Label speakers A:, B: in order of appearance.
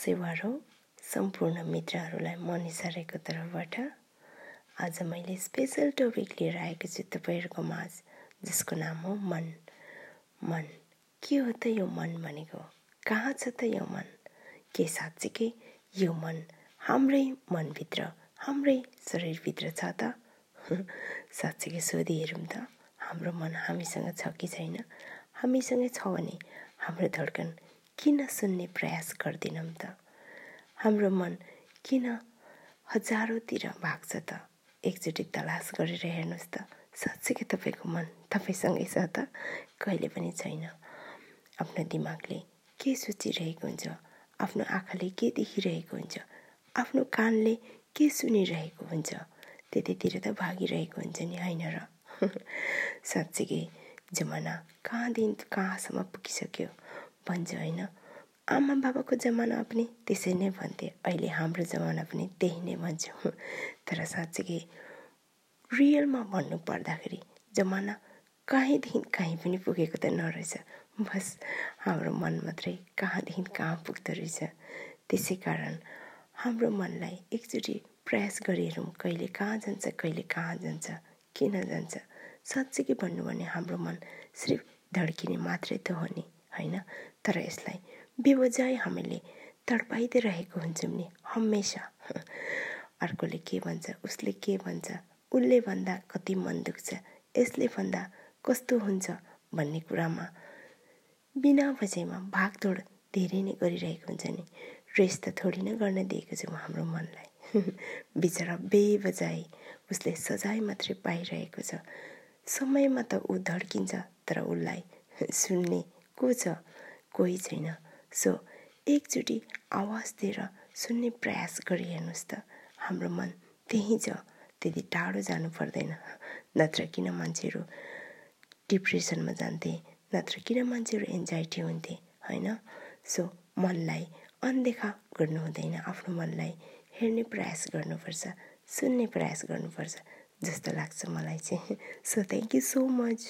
A: सेवारो सम्पूर्ण मित्रहरूलाई म निसारेको तर्फबाट आज मैले स्पेसल टपिक लिएर आएको छु तपाईँहरूको माझ जसको नाम हो मन। मन के हो त यो मन भनेको? कहाँ छ त यो मन? के साँच्चीकै यो मन हाम्रै मनभित्र हाम्रै शरीरभित्र छ त? साँच्चीकै सोधी हेरौँ त। हाम्रो मन हामीसँग छ कि छैन? हामीसँगै छ भने हाम्रो धड्कन किन सुन्ने प्रयास गर्दैनौँ त? हाम्रो मन किन हजारौँतिर भाग्छ त? एकचोटि तलास गरेर हेर्नुहोस् त। साँच्चीकै तपाईँको मन तपाईँसँगै छ त? कहिले पनि छैन। आफ्नो दिमागले के सोचिरहेको हुन्छ? आफ्नो आँखाले के देखिरहेको हुन्छ? आफ्नो कानले के सुनिरहेको हुन्छ? त्यतितिर त भागिरहेको हुन्छ नि होइन र? साँच्चीकै जमाना कहाँदेखि कहाँसम्म पुगिसक्यो? भन्छ होइन। आमा बाबाको जमाना पनि त्यसै नै भन्थे। अहिले हाम्रो जमाना पनि त्यही नै भन्छौँ। तर साँच्चीकै रियलमा भन्नु पर्दाखेरि जमाना कहीँदेखि कहीँ पनि पुगेको त नरहेछ। बस हाम्रो मन मात्रै कहाँदेखि कहाँ पुग्दो रहेछ। त्यसै कारण हाम्रो मनलाई एकचोटि प्रयास गरिहेरौँ कहिले कहाँ जान्छ कहिले कहाँ जान्छ किन जान्छ। साँच्चीकै भन्नु भने हाम्रो मन सिर्फ धड्किने मात्रै त हो नि होइन? तर यसलाई बेवजाय हामीले तडपाइदिइ रहेको हुन्छौँ नि हमेसा अर्कोले के भन्छ उसले के भन्छ उसले भन्दा कति मन दुख्छ यसले भन्दा कस्तो हुन्छ भन्ने कुरामा बिना वजहमा भागदौड धेरै नै गरिरहेको हुन्छ नि। रेस्ट त थोरै नै गर्न दिएको छौँ हाम्रो मनलाई। बिचरा बेवजाय उसले सजाय मात्रै पाइरहेको छ। समयमा त ऊ धड्किन्छ तर उसलाई सुन्ने को छ कोही छैन। सो एकचोटि आवाज दिएर सुन्ने प्रयास गरिहेर्नुहोस् त। हाम्रो मन त्यहीँ छ त्यति टाढो जानु पर्दैन। नत्र किन मान्छेहरू डिप्रेसनमा जान्थे नत्र किन मान्छेहरू एन्जाइटी हुन्थे होइन? सो मनलाई अनदेखा गर्नु हुँदैन आफ्नो मनलाई हेर्ने प्रयास गर्नुपर्छ सुन्ने प्रयास गर्नुपर्छ जस्तो लाग्छ मलाई चाहिँ। So thank you so much